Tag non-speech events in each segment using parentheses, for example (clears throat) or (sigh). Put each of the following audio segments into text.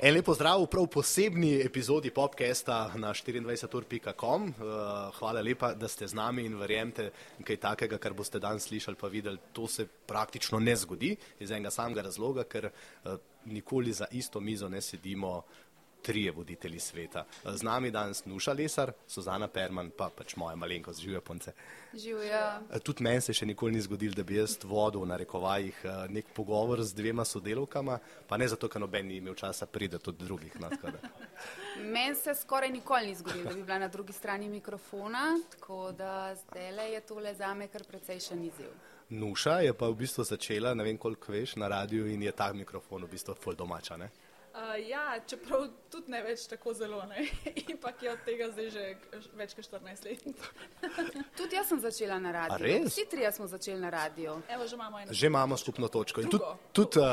En lep pozdrav v prav posebni epizodi popkesta na 24.com. Uh, hvala lepa, da ste z nami in verjemite, kaj takega, kar boste danes slišali pa videli, to se praktično ne zgodi iz enega samega razloga, ker uh, nikoli za isto mizo ne sedimo trije voditelji sveta. Z nami danes Nuša Lesar, Suzana Perman, pa pač moja malenkost, živijo ponce. Živijo. Tudi meni se še nikoli ni zgodilo, da bi jaz vodil na rekovajih eh, nek pogovor z dvema sodelovkama, pa ne zato, ker noben ni imel časa pride od drugih. No, (laughs) meni se skoraj nikoli ni zgodilo, da bi bila na drugi strani mikrofona, tako da zdaj je tole zame kar precejšen izziv. Nuša je pa v bistvu začela, ne vem koliko veš, na radiju in je ta mikrofon v bistvu ful domača. Ne? Uh, ja, čeprav tudi ne več tako zelo, ampak (laughs) je od tega zdaj že več kot 14 let. (laughs) tudi jaz sem začela na radiju. Vsi trije smo začeli na radiju. Evo, že, imamo že imamo skupno točko. Tudi tud, uh,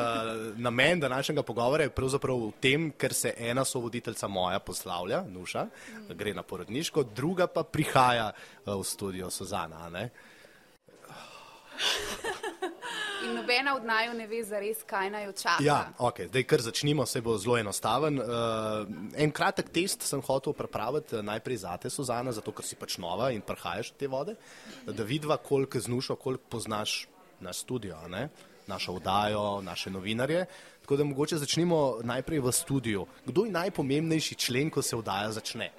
namen današnjega pogovora je pravzaprav v tem, ker se ena sovoditeljca moja poslavlja, Nuša, mm. gre na porodniško, druga pa prihaja uh, v studio Suzana. (laughs) In nobena od naju ne ve za res, kaj naj očaka. Ja, ok, zdaj kar začnimo, se bo zelo enostaven. Uh, en kratek test sem hotel pripraviti eh, najprej za te, Suzana, zato ker si pač nova in prihajaš te vode, da vidva, koliko znušo, koliko poznaš na studio, ne? našo vdajo, naše novinarje. Tako da mogoče začnimo najprej v studiu. Kdo je najpomembnejši člen, ko se vdaja začne?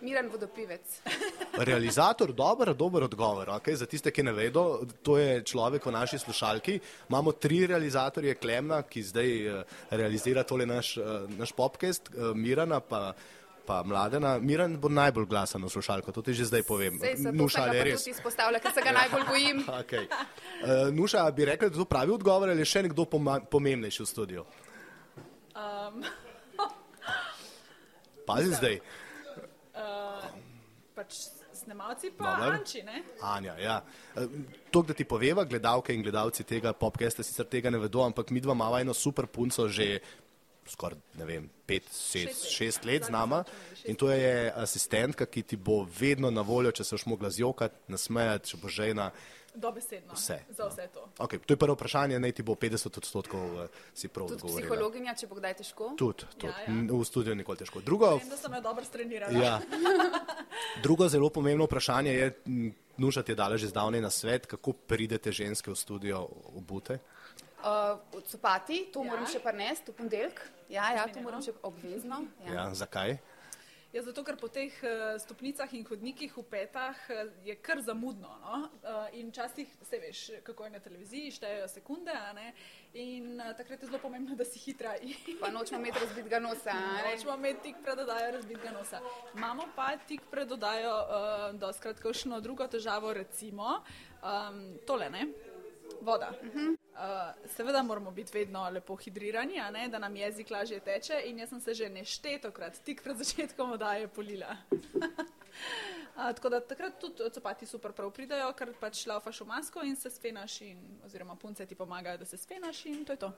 Miren vodopivec. (laughs) Realizator, dober, dober odgovor. Okay? Za tiste, ki ne vedo, to je človek v naši slušalki. Imamo tri realizatorje, Klemna, ki zdaj uh, realizira tole naš, uh, naš popkest, uh, Mirana pa. Pa mladena, Miran bo najbolj glasen v slušalko, to ti že zdaj povem. Nuša, ali je res? Izpostavlja, ker se ga najbolj bojim. (laughs) okay. uh, Nuša, bi rekla, da je to pravi odgovor ali je še nekdo pomembnejši v studiu? Um. (laughs) Pazi zdaj pač snemalci, pa Dobar. Anči. Ne? Anja, ja. E, to, da ti poveva, gledalke in gledalci tega popkesta sicer tega ne vedo, ampak mi dva imamo eno super punco že skoraj, ne vem, pet, šest, šest let z nama in to je asistentka, ki ti bo vedno na voljo, če se boš mogla zjokati, nasmejati, če bo žena. Dobesedno. Vse. Za vse to. Okay, to je prvo vprašanje, naj ti bo 50 odstotkov uh, si prav odgovoril. Psihologinja, če bo kdaj težko? Tudi, tud. ja, ja. v studiu nikoli težko. Drugo, Vem, da sem jo dobro strenirala. Ja. (laughs) Drugo zelo pomembno vprašanje je, nuža ti je dala že zdavne na svet, kako pridete ženske v studio obute? Uh, copati, to ja. moram še prenesti v ponedeljek. Ja, ja, to moram še obvezno. Ja. Ja, zakaj? Ja, zato, ker po teh uh, stopnicah in hodnikih v petah uh, je kar zamudno. No? Uh, in včasih, se veš, kako je na televiziji, štejejo sekunde. In takrat je zelo pomembno, da si hitra. (laughs) pa nočemo imeti razbitega nosa. Nočemo imeti tik pred odajo razbitega nosa. Imamo pa tik pred odajo uh, doskrat kakšno drugo težavo, recimo um, tole, ne? voda. Uh -huh. Uh, seveda moramo biti vedno lepo hidrirani, da nam jezik lažje teče. In jaz sem se že neštetokrat, tik pred začetkom oddaje, polila. (laughs) Uh, tako da takrat tudi copati super prav pridajo, ker pač laufaš v masko in se sfenaš, in, oziroma punce ti pomagajo, da se sfenaš in to je to.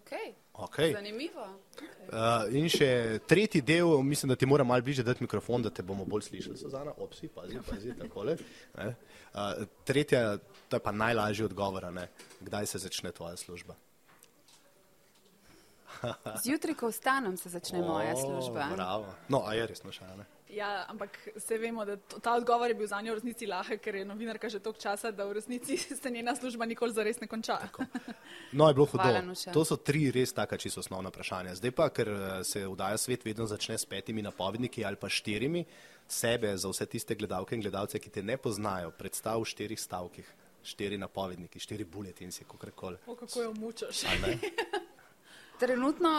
Okay. Okay. Zanimivo. Okay. Uh, in še tretji del, mislim, da ti moram malo bliže dati mikrofon, da te bomo bolj slišali, Suzana. Opsi, pazi, pazi, takole. Uh, tretja, to je pa najlažji odgovor, ne? kdaj se začne tvoja služba? Zjutraj, ko vstanem, se začne oh, moja služba. Bravo. No, a je resno še ne? Ja, ampak se vemo, da ta odgovor je bil za njo v resnici lahek, ker je novinarka že toliko časa, da v resnici (laughs) se njena služba nikoli zares ne konča. Tako. No, je bilo hudo. To so tri res taka čisto osnovna vprašanja. Zdaj pa, ker eh, se vdaja svet vedno začne s petimi napovedniki ali pa štirimi, sebe za vse tiste gledalke in gledalce, ki te ne poznajo, predstav v štirih stavkih, štiri napovedniki, štiri bulletinsi, kakorkoli. O, kako jo mučaš. (laughs) Trenutno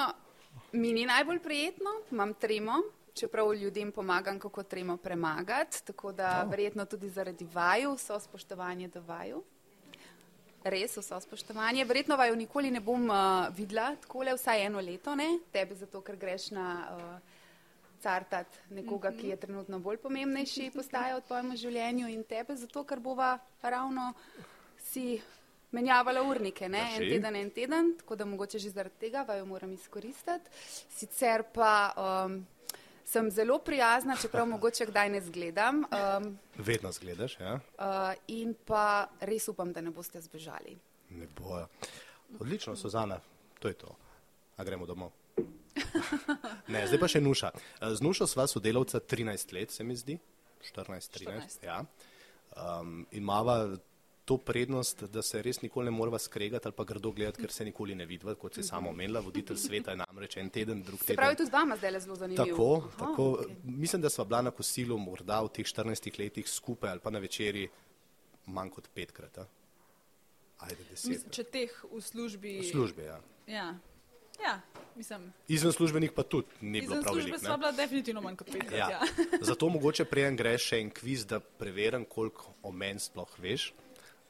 mi ni najbolj prijetno, imam tremo čeprav ljudem pomagam, kako tremo premagati, tako da oh. verjetno tudi zaradi vaju, so spoštovanje do vaju. Res, vso spoštovanje. Verjetno vaju nikoli ne bom uh, videla, tako le vsaj eno leto, ne? tebe zato, ker greš na uh, cartat nekoga, mm -hmm. ki je trenutno bolj pomembnejši (laughs) postaja v tvojem življenju in tebe zato, ker bova ravno si menjavala urnike, ne? en teden, en teden, tako da mogoče že zaradi tega vaju moram izkoristiti. Sicer pa. Um, sem zelo prijazna, čeprav mogoče kdaj ne zgledam. Um, Vedno zgledaš, ja. Uh, in pa res upam, da ne boste zbežali. Ne bojo. Odlično, Suzana, to je to. A gremo domov. (laughs) ne, zdaj pa še Nuša. Z Nušo sva sodelavca 13 let, se mi zdi. 14-13. 14. Ja. Um, in imava to prednost, da se res nikoli ne morava skregati ali pa grdo gledati, ker se nikoli ne vidiva, kot se sama omenila. Voditelj sveta je namreč en teden, drug Se teden. pravi, tudi z vama zdaj je zelo zanimivo. Tako, Aha, tako. okej. Mislim, da sva bila na kosilu morda v teh 14 letih skupaj ali pa na večerji manj kot petkrat. A? Ajde, deset. Mislim, če teh v službi. V službi, ja. Ja, ja mislim. Izven službenih pa tudi ni bilo Izven prav službe veliko. sva ne. bila definitivno manj kot petkrat. Ja. Ja. Zato mogoče prejem greš še en kviz, da preverim, koliko o meni sploh veš,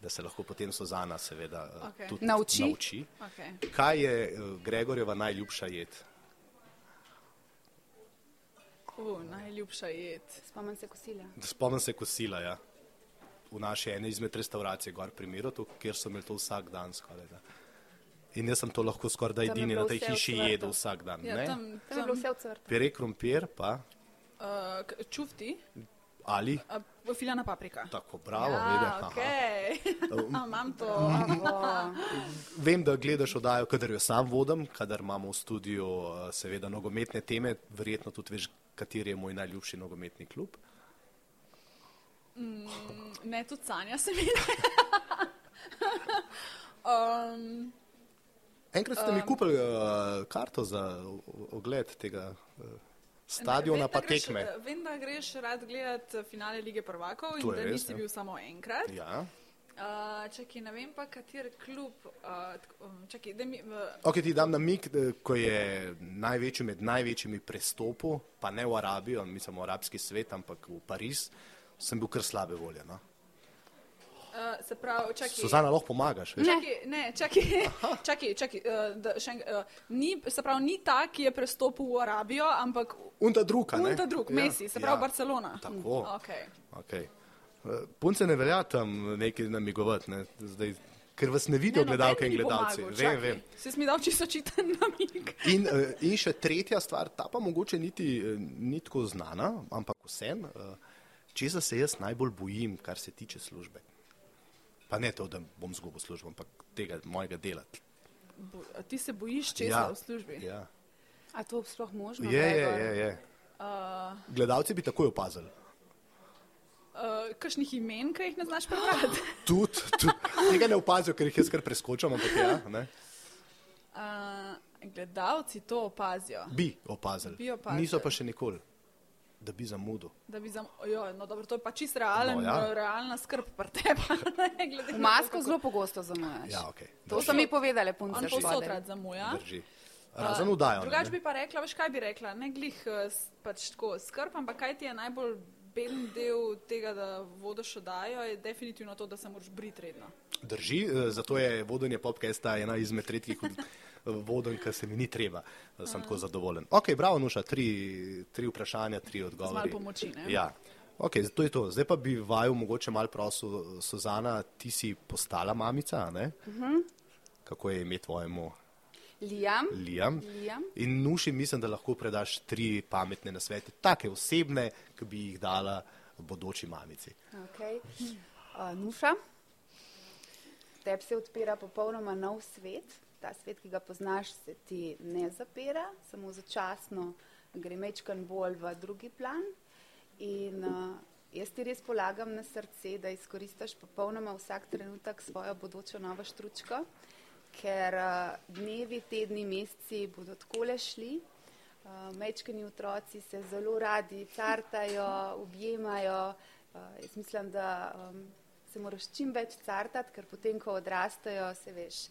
da se lahko potem Sozana seveda eh, Okej. tudi Nauči. nauči. Okay. Kaj je eh, Gregorjeva najljubša jed? Uh, najljubša jed. Spomnim se kosila. Spomnim se kosila, ja. V naši eni izmed restauracij, gor pri Mirotu, kjer so imeli to vsak dan skoraj. Da. In jaz sem to lahko skoraj da Tam edini na tej hiši jedel vsak dan. Ja, ne? tam, Tam je bilo vse crtu. Pire krompir pa Uh, čufti, ali filjana paprika. tako, bravo, ja, vede, aha. okay. (laughs) Imam to. Vem, da gledaš oddajo, kadar jo sam vodim, kadar imamo v studiu eh, seveda nogometne teme, verjetno tudi veš, kateri je moj najljubši nogometni klub. Ne, tudi Sanja se mi. (laughs) um, Enkrat ste mi kupili uh, karto za ogled tega uh, stadiona, pa da greš- tekme. Vem, da greš rad gledati finale lige prvakov To in da res, nisi ja. bil samo enkrat. Ja. Uh, čakaj, ne vem pa, kater klub. Uh, čakaj, da mi. v- Ok, ti dam namig, eh, ko je največji med največjimi prestopov, pa ne v Arabijo, mislim v arabski svet, ampak v Pariz, sem bil kar slabe volje. No? Uh, se pravi, čakaj. Suzana, lahko pomagaš. Veš? Ne. Čakaj, ne, čakaj, (laughs) čakaj, čakaj uh, da, še enk, uh, ni, se pravi, ni ta, ki je prestopil v Arabijo, ampak Unta druga, ne? unta drug, ja, Messi, se pravi ja. Barcelona. Tako. Okay. Okay. Eh, Punce ne velja tam nekaj namigovati, ne? Zdaj, ker vas ne vidijo Ne, gledalke in gledalci. pomagal, Vem, vem. Si mi dal čisto čiten namig. (laughs) In, eh, in še tretja stvar, ta pa mogoče niti ni tako znana, ampak vsem, česa se jaz najbolj bojim, kar se tiče službe. Pa ne to, da bom zgubil službo, ampak tega mojega dela. Bo, ti se bojiš česa Ja. v službi? Ja. A to sploh možno? Je, je, je, je. Uh, Gledalci bi takoj opazili. uh, kakšnih imen, ki jih ne znaš prebrati? (gasps) Tudi, tudi. Tega ne opazijo, ker jih jaz kar preskočam, ampak ja, ne. Uh, gledalci to opazijo. bi opazili. Bi opazili. Niso pa še nikoli, da bi zamudil. Da bi zam... jo, no, dobro, to je pa čist realen, No, ja. realna skrb pri tebi. (laughs) ne, masko kako- zelo pogosto zamujaš. Ja, okay. To so mi povedali, punce. spodaj. rad zamuja. Drži. Razen vdajo. Drugač bi pa rekla, veš kaj bi rekla, ne glih eh, pač tako skrb, ampak kaj ti je najbolj beden del tega, da vodiš oddajo, je definitivno to, da se moraš briti redno. Drži, eh, zato je vodenje popkesta ena izmed redkih od- vodenj, ki se mi ni treba. Sem tako zadovoljen. Ok, bravo, Nuša, tri, tri vprašanja, tri odgovore. malo pomoči, ne? Ja. Ok, to je to. Zdaj pa bi vaju mogoče mal prosil, Suzana, ti si postala mamica, ne? Uh Mhm. -huh. Kako je ime tvojemu Liam. Liam? Liam. In Nuši mislim, da lahko predaš tri pametne nasvete, take osebne, ki bi jih dala bodoči mamici. Okay. Uh, Nuša, tebi se odpira popolnoma nov svet. Ta svet, ki ga poznaš, se ti ne zapira, samo začasno gre mečkan bolj v drugi plan. In uh, jaz ti res polagam na srce, da izkoristiš popolnoma vsak trenutek svojo bodočo novo štručko, ker uh, dnevi, tedni, meseci bodo takole šli. Uh, Mečkani otroci se zelo radi cartajo, objemajo. Uh, jaz mislim, da um, se moraš čim več cartati, ker potem, ko odrastejo, se veš,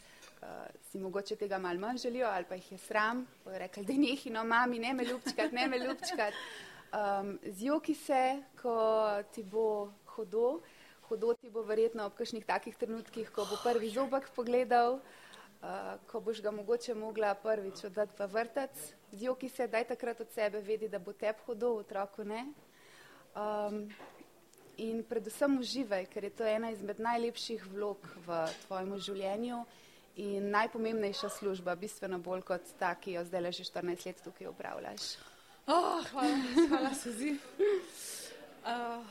si mogoče tega malo manj želijo ali pa jih je sram. Bojo rekli, da nehi, no mami, ne me ljubčkat, ne me ljubčkat. Um, zjoki se, ko ti bo hodo. Hodo ti bo verjetno ob kakšnih takih trenutkih, ko bo prvi zobek pogledal, uh, ko boš ga mogoče mogla prvič oddati v vrtec. Zjoki se, daj takrat od sebe vedi, da bo tep hodo, otroku ne. Um, in predvsem uživaj, ker je to ena izmed najlepših vlog v tvojem življenju in najpomembnejša služba, bistveno bolj kot ta, ki jo zdaj že 14 let tukaj upravljaš. Oh, hvala, hvala se zdi. Uh,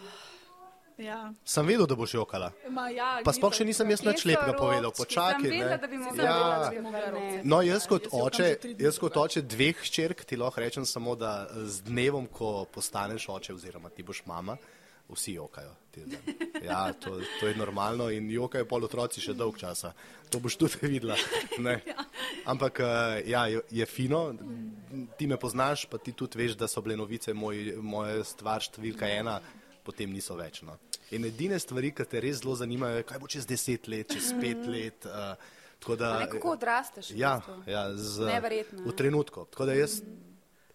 Ja. Sem vedel, da boš jokala. Ma, ja, Pa sploh še nisem jaz nič lepega povedal, počakaj. vedela, ne. da bi mogla Ja. vedeti, da bi mogla ne. robce. No, jaz kot Jaz jokam oče, jaz kot oče dveh hčerk ti lahko rečem samo, da z dnevom, ko postaneš oče oziroma ti boš mama, vsi jokajo. Ja, to, to je normalno in jokajo pol otroci še dolg časa. To boš tudi (laughs) videla. Ne. Ampak eh, ja, je, fino, ti me poznaš, pa ti tudi veš, da so bile novice moj, moja stvar številka ena, potem niso več. No. In edine stvari, ki te res zelo zanimajo, je, kaj bo čez deset let, čez pet (laughs) let. Uh, tako da, ne, kako odrasteš? v Ja, ja z, Neverjetno, v ja. trenutku. Tako da jaz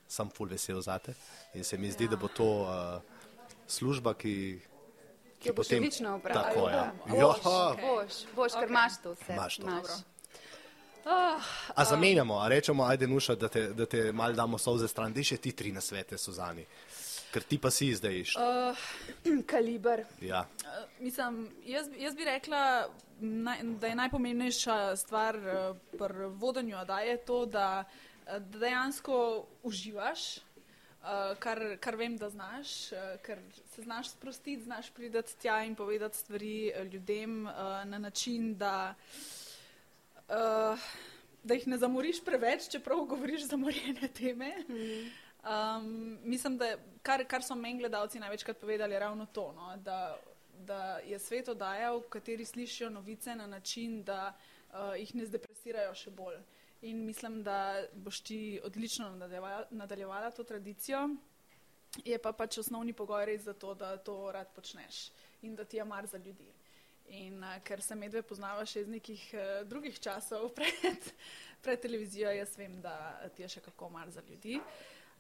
sem full vesel zate in se mi zdi, ja. da bo to uh, služba, ki, Ki jo boš odlično opravil. Tako je. Boš, Ja. boš, boš, ker imaš to vse. Imaš to. Imaš. A zamenjamo, a rečemo, ajde nuša, da te, da te mal damo solze stran, da še ti tri na svete, Suzani. Ker ti pa si zdaj. Uh, (clears throat) Kaliber. ja. Uh, mislim, jaz, jaz bi rekla, naj, da je najpomembnejša stvar uh, pri vodenju oddaje to, da uh, dejansko uživaš, uh, kar, kar vem, da znaš, uh, ker se znaš sprostiti, znaš priti tja in povedati stvari uh, ljudem uh, na način, da, uh, da jih ne zamoriš preveč, čeprav govoriš zamorjene teme. Um, mislim, da kar, kar so meni gledalci največkrat povedali, je ravno to, no, da, da je svet oddaja, v kateri slišijo novice na način, da uh, jih ne zdepresirajo še bolj. In mislim, da boš ti odlično nadaljevala, nadaljevala to tradicijo. Je pa pač osnovni pogoj res za to, da to rad počneš in da ti je mar za ljudi. In uh, ker se medve poznava še iz nekih uh, drugih časov (laughs) pred, pred televizijo, jaz vem, da ti je še kako mar za ljudi.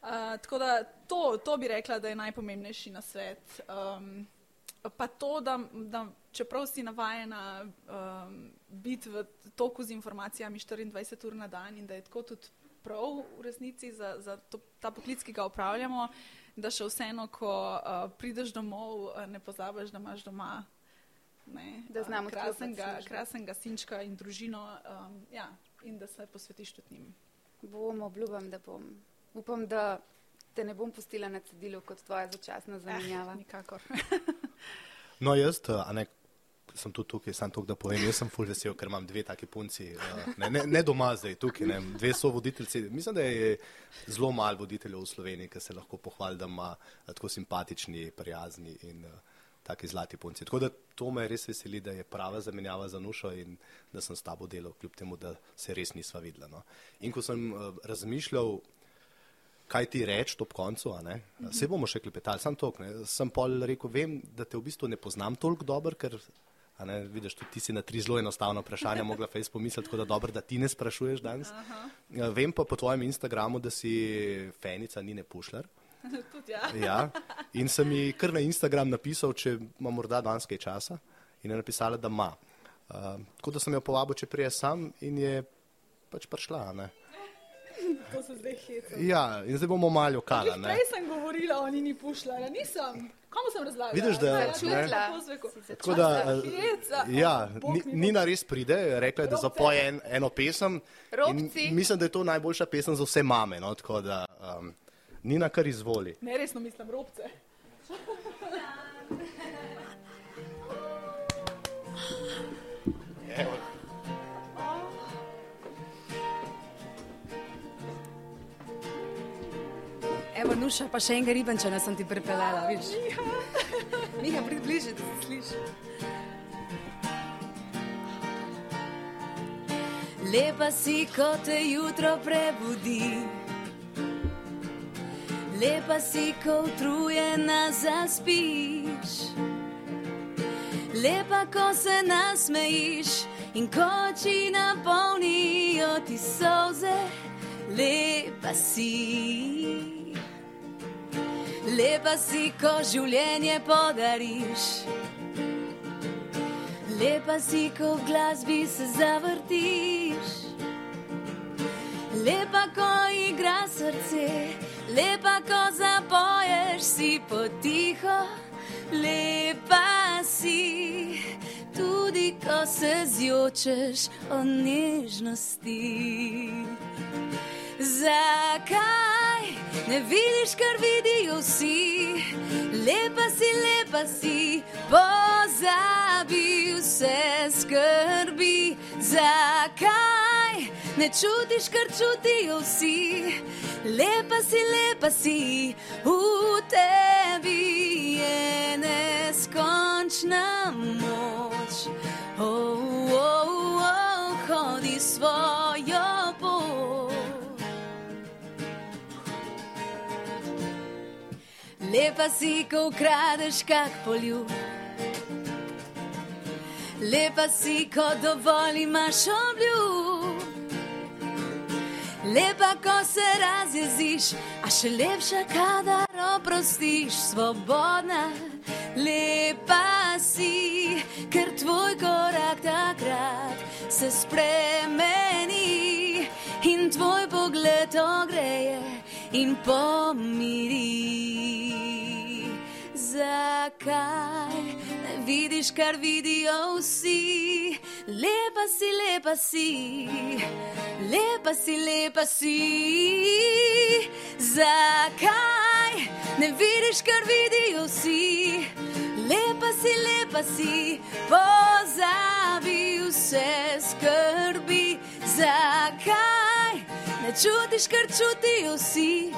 Uh, tako da to, to bi rekla, da je najpomembnejši na svet. Um, pa to, da, da čeprav si navajena um, biti v toku z informacijami 24 ur na dan in da je tako tudi prav v resnici za, za to, ta poklic, ki ga upravljamo, da še vseeno, ko uh, prideš domov, uh, ne pozabiš, da imaš doma ne, Da znamo uh, krasnega, odklopiti službo. krasnega sinčka in družino um, ja, in da se posvetiš tudi njim. Bom, obljubim, da bom. Upam, da te ne bom pustila na cedilu kot tvoja začasna zamenjava. Eh, nikakor. (laughs) No, jaz, eh, a ne, sem tudi tukaj, sem tukaj, da povem, jaz sem full vesel, ker imam dve taki punci, eh, ne, ne, ne doma zdaj, tukaj, ne, dve so voditeljci. Mislim, da je zelo malo voditeljev v Sloveniji, ki se lahko pohvali, da ima eh, tako simpatični, prijazni in taki zlati punci. Tako da to me res veseli, da je prava zamenjava za nušo in da sem s tabo delal, kljub temu, da se res nisva videla. No. In ko sem razmišljal, kaj ti reči ob koncu. a ne. Se bomo še klepetali, sam to. Sem pol rekel, vem, da te v bistvu ne poznam toliko dobro, ker ne, vidiš, tudi ti si na tri zelo enostavna vprašanja (laughs) mogla fejs pomisliti, tako da dobro, da ti ne sprašuješ danes. Ja, Vem pa po tvojem Instagramu, da si fenica Nine Pušler. (laughs) ja. Ja, in sem ji kar na Instagram napisal, če ima morda danes kaj časa, in je napisala, da ima. Uh, tako da sem jo povabil, če prije sam, in je pač prišla. Ne? (laughs) To se zdaj heca. Ja, in zdaj bomo malo kala. Ne? Prej sem govorila o Nini Pušlala, nisem. Komu sem razlagala? Vidiš, da- po zveku. Tako ja, Nina res pride, rekla je, da zapoje en, eno pesem. Mislim, da je to najboljša pesem za vse mame. No? Tako da, um, Nina kar izvoli. Ne, resno mislim, robce. Evo, Nuša, pa še enega ribančana sem ti pripeljala, vidiš? Miha, (laughs) prid bliže, da se sliši. Lepa si, ko te jutro prebudi. Lepa si, ko utrujena zaspiš. Lepa, ko se nasmejiš in ko oči napolnijo ti solze. Lepa si. Lepa si, ko življenje podariš. Lepa si, ko v glasbi se zavrtiš. Lepa, ko igra srce, lepa, ko zapoješ si potiho. Lepa si, tudi ko se zjočeš o nežnosti. Zakaj ne vidiš, kar vidijo vsi? Lepa si, lepa si, pozabi vse skrbi. Zakaj ne čutiš, kar čutijo vsi? Lepa si, lepa si, v tebi je neskončna moč. Oh, oh, oh, hodi svojo Lepa si, ko ukradeš kak poljub. Lepa si, ko dovolj imaš obljub. Lepa, ko se razjeziš, a še lepša, kadar oprostiš, svobodna. Lepa si, ker tvoj korak takrat se spremeni in tvoj pogled ogreje in pomiri. Zakaj ne vidiš, kar vidijo vsi? Lepa si, lepa si, lepa si, lepa si. Zakaj ne vidiš, kar vidijo vsi? Lepa si, lepa si, pozabi vse skrbi. Zakaj ne čutiš, kar čutijo vsi?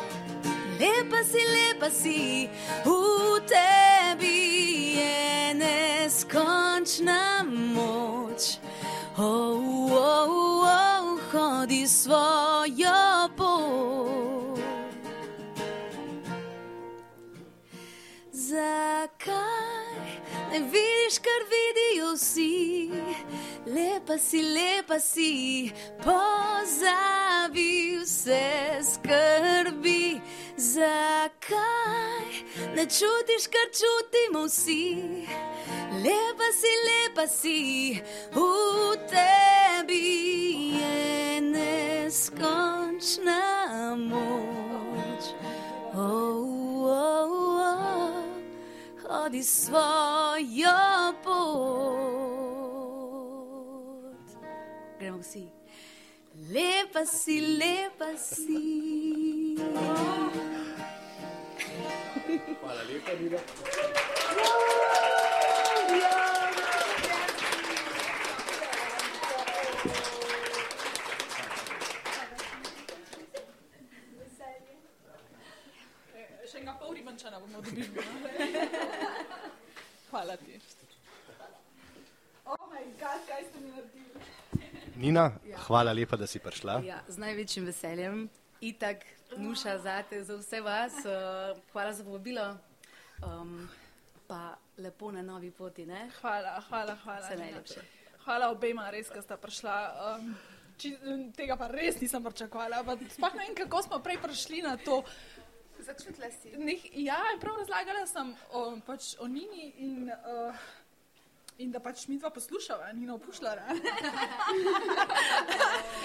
Lepa si, lepa si, v tebi je neskončna moč. Oh, oh, oh, hodi svojo pot. Zakaj ne vidiš, kar vidijo vsi? Lepa si, lepa si, pozabi vse skrbi. Zakaj ne čutiš, kar čutimo vsi? Lepa si, lepa si, v tebi je neskončna moč. Oh, oh, oh, hodi svojo pot. Gremo vsi. Lepa si, lepa si. Hvala lepa, Nina. Še enega pol ribančana bomo dobili. Hvala ti. Oh moj bog, kaj ste mi naredili? Nina, hvala lepa, da si prišla. Ja, z največjim veseljem. Itak, nuša zate, za vse vas. Uh, hvala za povabilo. Um, pa lepo na novi poti, ne? Hvala, hvala, hvala. Vse najlepše. Hvala obema, res, da sta prišla. Um, či, tega pa res nisem pričakovala. Sploh ne vem, kako smo prej prišli na to. Začutila si. Nek, ja, prav razlagala sem o, pač, o Nini in, uh, in da pač mi dva poslušava, Nina opušljara. (laughs)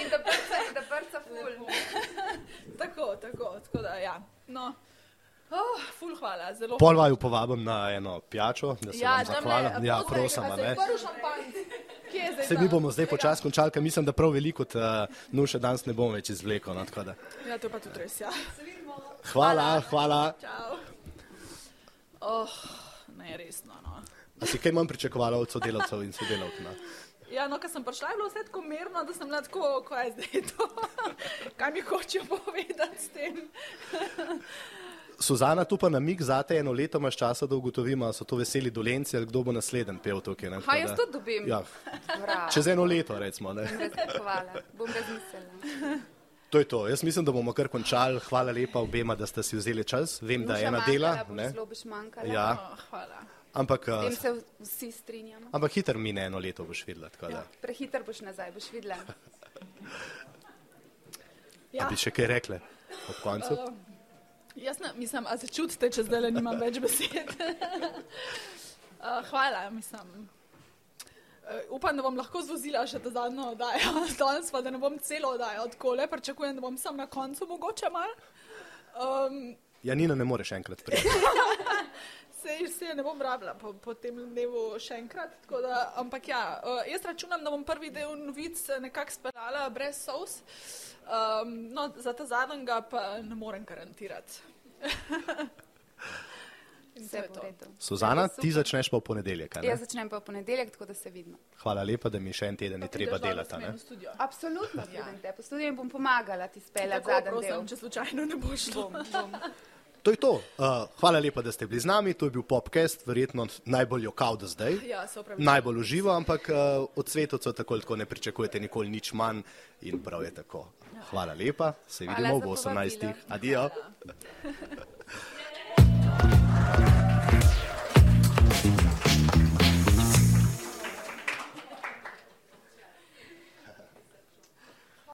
In da prca, da prca ful. (laughs) tako, tako, tako da ja. No. Oh, ful, hvala, zelo Pol vaju povabim na eno pijačo, da se Ja, vam zahvalim. Ja, prosim, a ne. Se mi bomo zdaj počasi končali, ker mislim, da prav veliko od uh, nuše danes ne bom več izvlekel. No, tako da. Ja, to pa tudi res, ja. hvala, hvala. Čau. Oh, ne, resno, no. A si kaj manj pričakovala od sodelavcev in sodelavk? No? Ja, no, ko sem prišla, je bilo vse tako mirno, da sem bila tako, kaj je zdaj to, (laughs) kaj mi hočejo povedati s tem. (laughs) Suzana, tu pa namig zate eno leto imaš časa, da ugotovimo, ali so to veseli dolenci ali kdo bo naslednji pel tukaj. Ne? Ha, jaz to dobim. Ja, Bravo. čez eno leto, recimo. Ne? Hvala, bom razmislila. (laughs) To je to. Jaz mislim, da bomo kar končali. Hvala lepa obema, da ste si vzeli čas. Vem, da je Nuša ena manjkala, dela, ne? Zelo boš manjkala. Ja, Oh, hvala. Ampak, tem uh, se vsi strinjamo. ampak hiter mine eno leto, boš videla. tako da. Prehiter boš nazaj, boš videla. Ja. A bi še kaj rekle ob koncu? Jaz ne, mislim, a se čutite, če zdaj le nimam več besed. uh, (laughs) hvala, mislim. Uh, upam, da bom lahko zvozila še ta zadnjo oddajo, (laughs) danes pa da ne bom celo oddajo odkole, pričakujem, da bom sam na koncu mogoče mal. Um, Ja, Nina ne moreš enkrat priti. (laughs) Sej se ne bom rabila po, po tem dnevu še enkrat. tako Da, ampak ja, uh, jaz računam, da bom prvi del novic nekako speljala brez sous. Um, no, za ta zadnjega pa ne morem garantirati. (laughs) Suzana, ti začneš pa v ponedeljek. ne? Jaz začnem pa v ponedeljek, tako da se vidimo. Hvala lepa, da mi še en teden ni treba delati. ne? Absolutno, Ja. po studiu bom pomagala ti speljati zadnji del. če slučajno ne bo šlo to je to. Uh, hvala lepa, da ste bili z nami. To je bil podcast, verjetno najbolj jokav do zdaj. Ja, najbolj uživo, ampak uh, od svetovcev tako, tako ne pričakujete nikoli nič manj in prav je tako. Hvala lepa, se hvala vidimo ob 18. Povabilo. Adijo. Hvala. (laughs)